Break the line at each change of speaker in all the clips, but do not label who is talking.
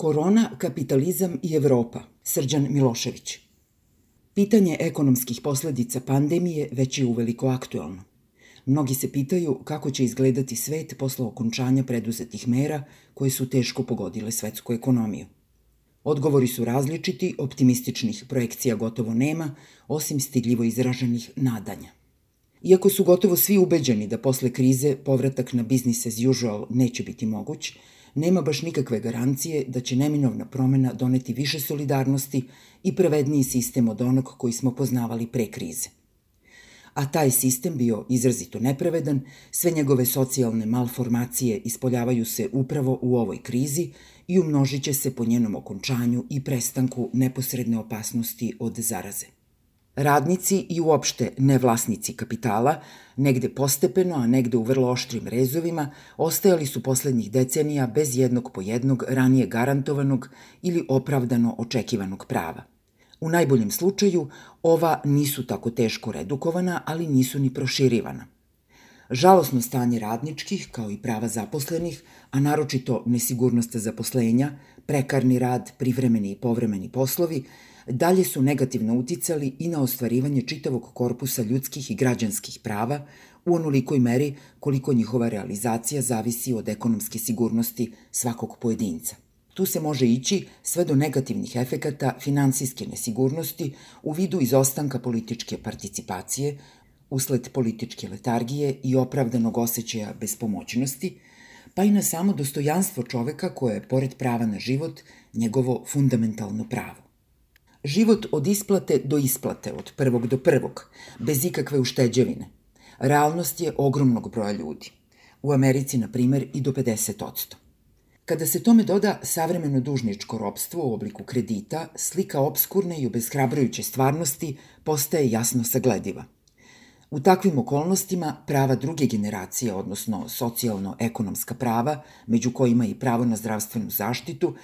Korona, kapitalizam i Evropa. Srđan Milošević. Pitanje ekonomskih posledica pandemije već je uveliko aktualno. Mnogi se pitaju kako će izgledati svet posle okončanja preduzetih mera koje su teško pogodile svetsku ekonomiju. Odgovori su različiti, optimističnih projekcija gotovo nema, osim stidljivo izraženih nadanja. Iako su gotovo svi ubeđeni da posle krize povratak na business as usual neće biti moguć, nema baš nikakve garancije da će neminovna promena doneti više solidarnosti i pravedniji sistem od onog koji smo poznavali pre krize. A taj sistem bio izrazito nepravedan, sve njegove socijalne malformacije ispoljavaju se upravo u ovoj krizi i umnožit će se po njenom okončanju i prestanku neposredne opasnosti od zaraze. Radnici i uopšte nevlasnici kapitala, negde postepeno, a negde u vrlo oštrim rezovima, ostajali su poslednjih decenija bez jednog po jednog ranije garantovanog ili opravdano očekivanog prava. U najboljem slučaju, ova nisu tako teško redukovana, ali nisu ni proširivana. Žalosno stanje radničkih, kao i prava zaposlenih, a naročito nesigurnost zaposlenja, prekarni rad, privremeni i povremeni poslovi, dalje su negativno uticali i na ostvarivanje čitavog korpusa ljudskih i građanskih prava u onolikoj meri koliko njihova realizacija zavisi od ekonomske sigurnosti svakog pojedinca. Tu se može ići sve do negativnih efekata finansijske nesigurnosti u vidu izostanka političke participacije, usled političke letargije i opravdanog osjećaja bespomoćnosti, pa i na samo dostojanstvo čoveka koje je, pored prava na život, njegovo fundamentalno pravo. Život od isplate do isplate, od prvog do prvog, bez ikakve ušteđevine. Realnost je ogromnog broja ljudi. U Americi, na primer, i do 50%. Kada se tome doda savremeno dužničko ropstvo u obliku kredita, slika obskurne i obezhrabrujuće stvarnosti postaje jasno saglediva. U takvim okolnostima prava druge generacije, odnosno socijalno-ekonomska prava, među kojima i pravo na zdravstvenu zaštitu,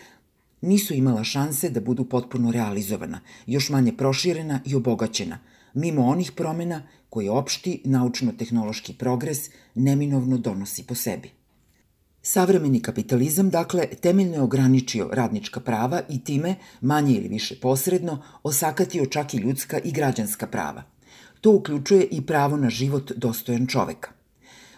nisu imala šanse da budu potpuno realizovana, još manje proširena i obogaćena, mimo onih promena koje opšti naučno-tehnološki progres neminovno donosi po sebi. Savremeni kapitalizam, dakle, temeljno je ograničio radnička prava i time, manje ili više posredno, osakatio čak i ljudska i građanska prava. To uključuje i pravo na život dostojan čoveka.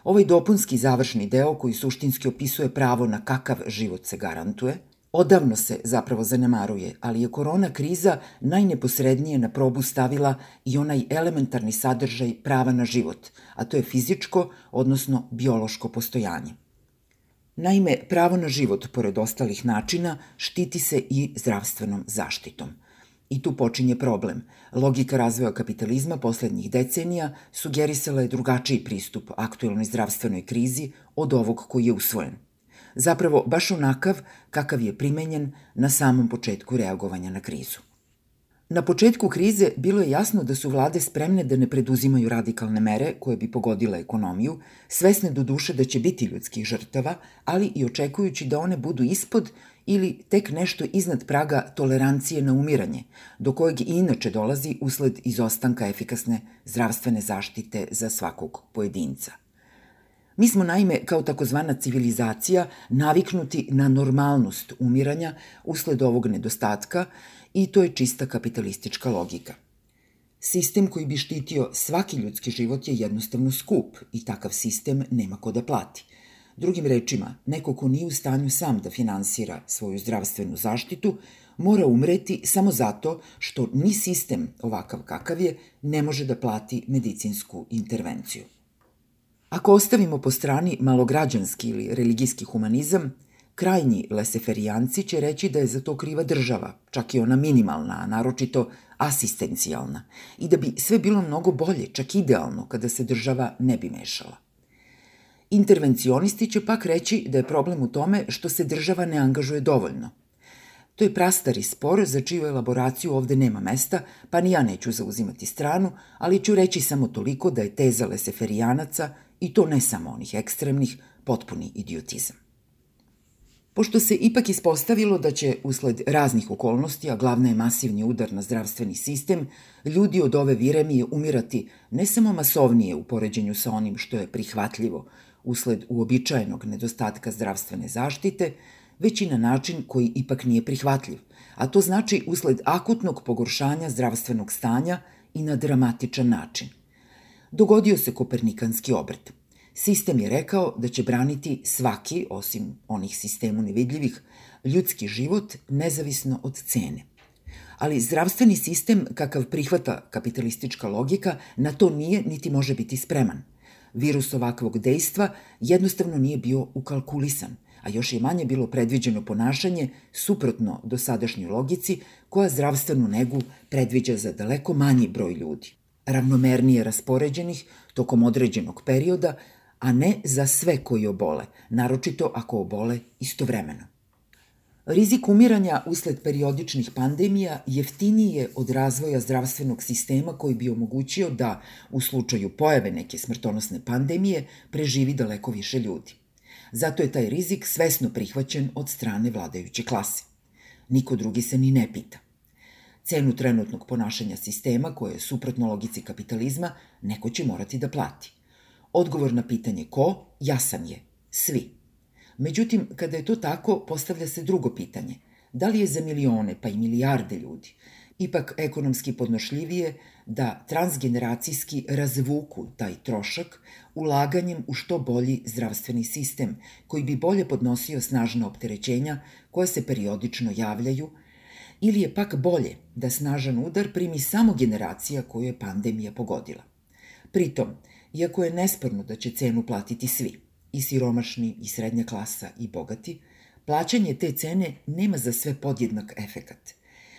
Ovaj dopunski završni deo koji suštinski opisuje pravo na kakav život se garantuje – Odavno se zapravo zanemaruje, ali je korona kriza najneposrednije na probu stavila i onaj elementarni sadržaj prava na život, a to je fizičko, odnosno biološko postojanje. Naime, pravo na život, pored ostalih načina, štiti se i zdravstvenom zaštitom. I tu počinje problem. Logika razvoja kapitalizma poslednjih decenija sugerisala je drugačiji pristup aktuelnoj zdravstvenoj krizi od ovog koji je usvojen – zapravo baš onakav kakav je primenjen na samom početku reagovanja na krizu. Na početku krize bilo je jasno da su vlade spremne da ne preduzimaju radikalne mere koje bi pogodile ekonomiju, svesne do duše da će biti ljudskih žrtava, ali i očekujući da one budu ispod ili tek nešto iznad praga tolerancije na umiranje, do kojeg i inače dolazi usled izostanka efikasne zdravstvene zaštite za svakog pojedinca. Mi smo naime kao takozvana civilizacija naviknuti na normalnost umiranja usled ovog nedostatka i to je čista kapitalistička logika. Sistem koji bi štitio svaki ljudski život je jednostavno skup i takav sistem nema ko da plati. Drugim rečima, neko ko nije u stanju sam da finansira svoju zdravstvenu zaštitu, mora umreti samo zato što ni sistem ovakav kakav je ne može da plati medicinsku intervenciju. Ako ostavimo po strani malograđanski ili religijski humanizam, krajnji leseferijanci će reći da je za to kriva država, čak i ona minimalna, a naročito asistencijalna, i da bi sve bilo mnogo bolje, čak idealno, kada se država ne bi mešala. Intervencionisti će pak reći da je problem u tome što se država ne angažuje dovoljno. To je prastari spor za čiju elaboraciju ovde nema mesta, pa ni ja neću zauzimati stranu, ali ću reći samo toliko da je teza leseferijanaca i to ne samo onih ekstremnih, potpuni idiotizam. Pošto se ipak ispostavilo da će, usled raznih okolnosti, a glavna je masivni udar na zdravstveni sistem, ljudi od ove viremije umirati ne samo masovnije u poređenju sa onim što je prihvatljivo usled uobičajenog nedostatka zdravstvene zaštite, već i na način koji ipak nije prihvatljiv, a to znači usled akutnog pogoršanja zdravstvenog stanja i na dramatičan način. Dogodio se kopernikanski obrt. Sistem je rekao da će braniti svaki, osim onih sistemu nevidljivih, ljudski život nezavisno od cene. Ali zdravstveni sistem, kakav prihvata kapitalistička logika, na to nije niti može biti spreman. Virus ovakvog dejstva jednostavno nije bio ukalkulisan, a još je manje bilo predviđeno ponašanje suprotno do sadašnjoj logici koja zdravstvenu negu predviđa za daleko manji broj ljudi, ravnomernije raspoređenih tokom određenog perioda, a ne za sve koji obole, naročito ako obole istovremeno. Rizik umiranja usled periodičnih pandemija jeftiniji je od razvoja zdravstvenog sistema koji bi omogućio da, u slučaju pojave neke smrtonosne pandemije, preživi daleko više ljudi. Zato je taj rizik svesno prihvaćen od strane vladajuće klase. Niko drugi se ni ne pita. Cenu trenutnog ponašanja sistema, koje je suprotno logici kapitalizma, neko će morati da plati. Odgovor na pitanje ko, jasan je. Svi. Međutim, kada je to tako, postavlja se drugo pitanje. Da li je za milione, pa i milijarde ljudi, ipak ekonomski podnošljivije da transgeneracijski razvuku taj trošak ulaganjem u što bolji zdravstveni sistem, koji bi bolje podnosio snažna opterećenja koja se periodično javljaju, ili je pak bolje da snažan udar primi samo generacija koju je pandemija pogodila. Pritom, iako je nesporno da će cenu platiti svi – i siromašni, i srednja klasa, i bogati, plaćanje te cene nema za sve podjednak efekat.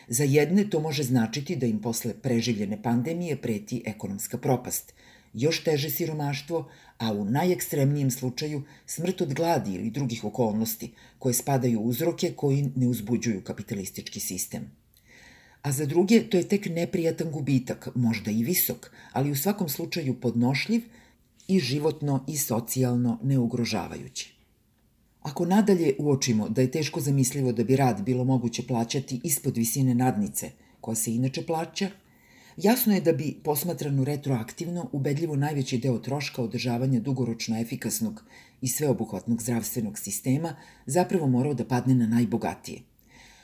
Za jedne to može značiti da im posle preživljene pandemije preti ekonomska propast, još teže siromaštvo, a u najekstremnijem slučaju smrt od gladi ili drugih okolnosti koje spadaju u uzroke koji ne uzbuđuju kapitalistički sistem. A za druge to je tek neprijatan gubitak, možda i visok, ali u svakom slučaju podnošljiv – i životno i socijalno neugrožavajući. Ako nadalje uočimo da je teško zamislivo da bi rad bilo moguće plaćati ispod visine nadnice, koja se inače plaća, jasno je da bi posmatrano retroaktivno ubedljivo najveći deo troška održavanja dugoročno efikasnog i sveobuhvatnog zdravstvenog sistema zapravo morao da padne na najbogatije –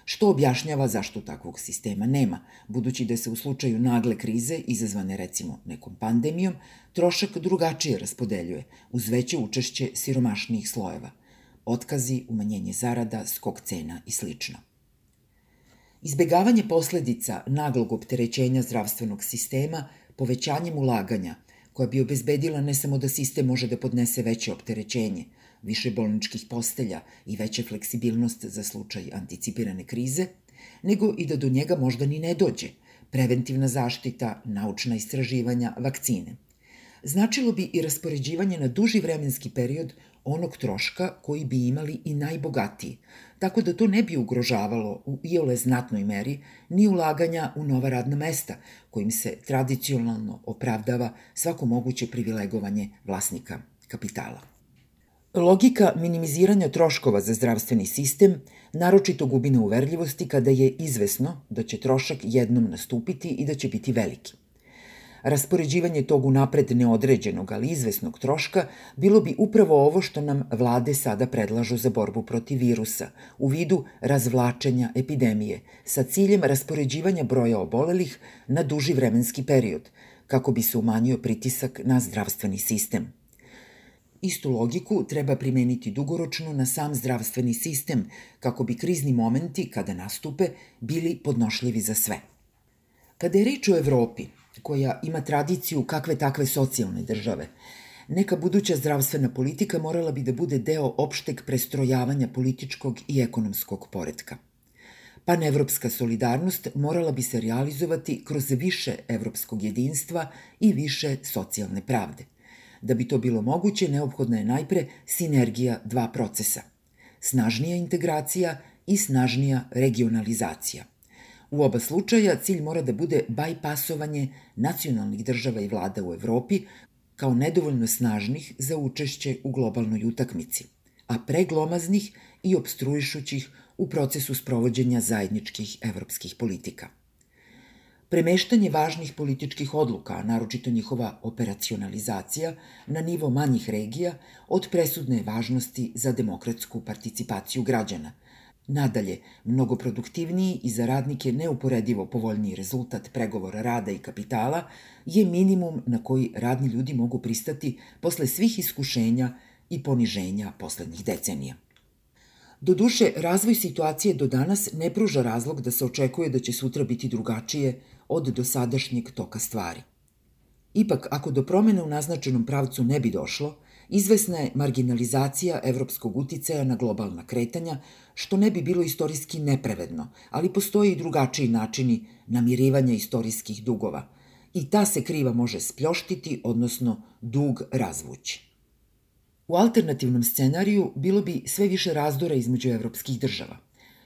što objašnjava zašto takvog sistema nema, budući da se u slučaju nagle krize, izazvane recimo nekom pandemijom, trošak drugačije raspodeljuje, uz veće učešće siromašnijih slojeva, otkazi, umanjenje zarada, skok cena i sl. Izbegavanje posledica naglog opterećenja zdravstvenog sistema povećanjem ulaganja, koja bi obezbedila ne samo da sistem može da podnese veće opterećenje, više bolničkih postelja i veća fleksibilnost za slučaj anticipirane krize, nego i da do njega možda ni ne dođe, preventivna zaštita, naučna istraživanja, vakcine. Značilo bi i raspoređivanje na duži vremenski period onog troška koji bi imali i najbogatiji, tako da to ne bi ugrožavalo u iole znatnoj meri ni ulaganja u nova radna mesta, kojim se tradicionalno opravdava svako moguće privilegovanje vlasnika kapitala. Logika minimiziranja troškova za zdravstveni sistem naročito gubi na uverljivosti kada je izvesno da će trošak jednom nastupiti i da će biti veliki. Raspoređivanje tog unapred neodređenog, ali izvesnog troška bilo bi upravo ovo što nam vlade sada predlažu za borbu protiv virusa, u vidu razvlačenja epidemije, sa ciljem raspoređivanja broja obolelih na duži vremenski period, kako bi se umanjio pritisak na zdravstveni sistem. Istu logiku treba primeniti dugoročno na sam zdravstveni sistem, kako bi krizni momenti, kada nastupe, bili podnošljivi za sve. Kada je reč o Evropi, koja ima tradiciju kakve takve socijalne države, neka buduća zdravstvena politika morala bi da bude deo opšteg prestrojavanja političkog i ekonomskog poredka. Panevropska solidarnost morala bi se realizovati kroz više evropskog jedinstva i više socijalne pravde. Da bi to bilo moguće, neophodna je najpre sinergija dva procesa. Snažnija integracija i snažnija regionalizacija. U oba slučaja cilj mora da bude bajpasovanje nacionalnih država i vlada u Evropi kao nedovoljno snažnih za učešće u globalnoj utakmici, a preglomaznih i obstruišućih u procesu sprovođenja zajedničkih evropskih politika. Premeštanje važnih političkih odluka, naročito njihova operacionalizacija, na nivo manjih regija od presudne važnosti za demokratsku participaciju građana, Nadalje, mnogo produktivniji i za radnike neuporedivo povoljniji rezultat pregovora rada i kapitala je minimum na koji radni ljudi mogu pristati posle svih iskušenja i poniženja poslednjih decenija. Doduše, razvoj situacije do danas ne pruža razlog da se očekuje da će sutra biti drugačije od dosadašnjeg toka stvari. Ipak, ako do promene u naznačenom pravcu ne bi došlo, izvesna je marginalizacija evropskog uticaja na globalna kretanja, što ne bi bilo istorijski nepravedno, ali postoje i drugačiji načini namirivanja istorijskih dugova i ta se kriva može spljoštiti, odnosno dug razvući. U alternativnom scenariju bilo bi sve više razdora između evropskih država.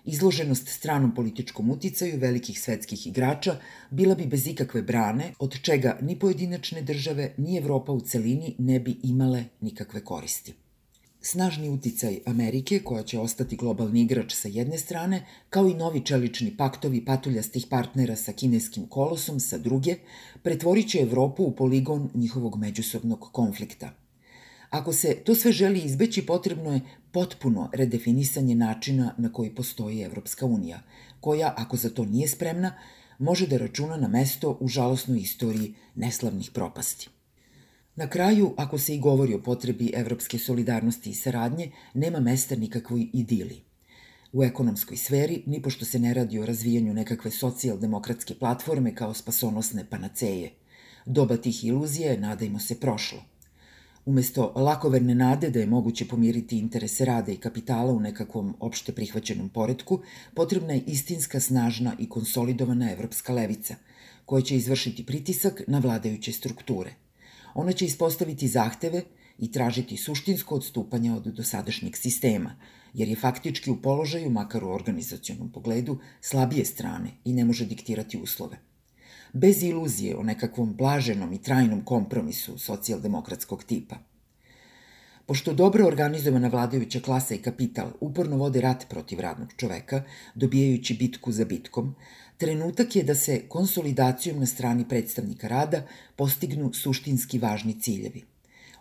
Izloženost stranom političkom uticaju velikih svetskih igrača bila bi bez ikakve brane, od čega ni pojedinačne države, ni Evropa u celini ne bi imale nikakve koristi. Snažni uticaj Amerike, koja će ostati globalni igrač sa jedne strane, kao i novi čelični paktovi patuljastih partnera sa kineskim kolosom sa druge, pretvorit će Evropu u poligon njihovog međusobnog konflikta – Ako se to sve želi izbeći, potrebno je potpuno redefinisanje načina na koji postoji Evropska unija, koja, ako za to nije spremna, može da računa na mesto u žalosnoj istoriji neslavnih propasti. Na kraju, ako se i govori o potrebi evropske solidarnosti i saradnje, nema mesta nikakvoj idili. U ekonomskoj sferi, nipošto se ne radi o razvijanju nekakve socijaldemokratske platforme kao spasonosne panaceje. Doba tih iluzija je, nadajmo se, prošlo – Umesto lakoverne nade da je moguće pomiriti interese rada i kapitala u nekakvom opšte prihvaćenom poredku, potrebna je istinska, snažna i konsolidovana evropska levica, koja će izvršiti pritisak na vladajuće strukture. Ona će ispostaviti zahteve i tražiti suštinsko odstupanje od dosadašnjeg sistema, jer je faktički u položaju, makar u organizacionom pogledu, slabije strane i ne može diktirati uslove bez iluzije o nekakvom blaženom i trajnom kompromisu socijaldemokratskog tipa. Pošto dobro organizovana vladajuća klasa i kapital uporno vode rat protiv radnog čoveka, dobijajući bitku za bitkom, trenutak je da se konsolidacijom na strani predstavnika rada postignu suštinski važni ciljevi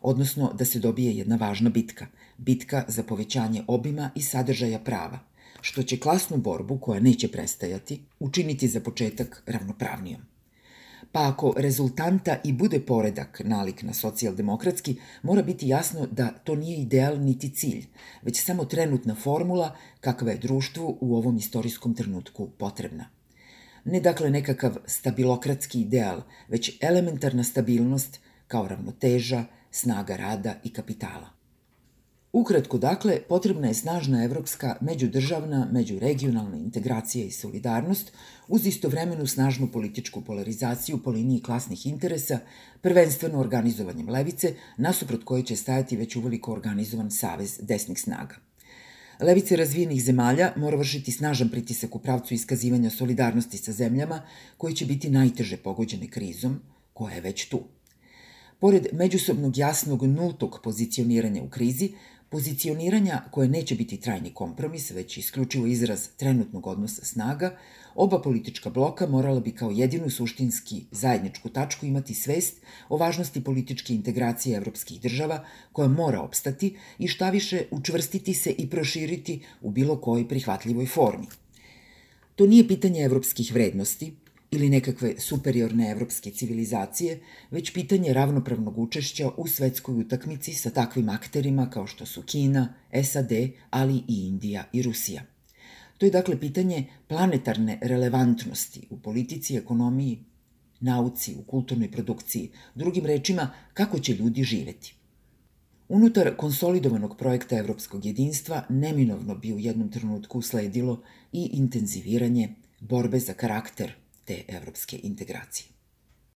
odnosno da se dobije jedna važna bitka, bitka za povećanje obima i sadržaja prava, što će klasnu borbu, koja neće prestajati, učiniti za početak ravnopravnijom. Pa ako rezultanta i bude poredak nalik na socijaldemokratski, mora biti jasno da to nije ideal niti cilj, već samo trenutna formula kakva je društvu u ovom istorijskom trenutku potrebna. Ne dakle nekakav stabilokratski ideal, već elementarna stabilnost kao ravnoteža, snaga rada i kapitala. Ukratko, dakle, potrebna je snažna evropska, međudržavna, međuregionalna integracija i solidarnost uz istovremenu snažnu političku polarizaciju po liniji klasnih interesa, prvenstveno organizovanjem levice, nasuprot koje će stajati već uveliko organizovan savez desnih snaga. Levice razvijenih zemalja mora vršiti snažan pritisak u pravcu iskazivanja solidarnosti sa zemljama koje će biti najteže pogođene krizom, koja je već tu. Pored međusobnog jasnog nultog pozicioniranja u krizi, pozicioniranja koje neće biti trajni kompromis, već isključivo izraz trenutnog odnosa snaga, oba politička bloka morala bi kao jedinu suštinski zajedničku tačku imati svest o važnosti političke integracije evropskih država koja mora opstati i šta više učvrstiti se i proširiti u bilo kojoj prihvatljivoj formi. To nije pitanje evropskih vrednosti, ili nekakve superiorne evropske civilizacije, već pitanje ravnopravnog učešća u svetskoj utakmici sa takvim akterima kao što su Kina, SAD, ali i Indija i Rusija. To je dakle pitanje planetarne relevantnosti u politici, ekonomiji, nauci, u kulturnoj produkciji, drugim rečima kako će ljudi živeti. Unutar konsolidovanog projekta evropskog jedinstva neminovno bi u jednom trenutku usledilo i intenziviranje borbe za karakter te evropske integracije.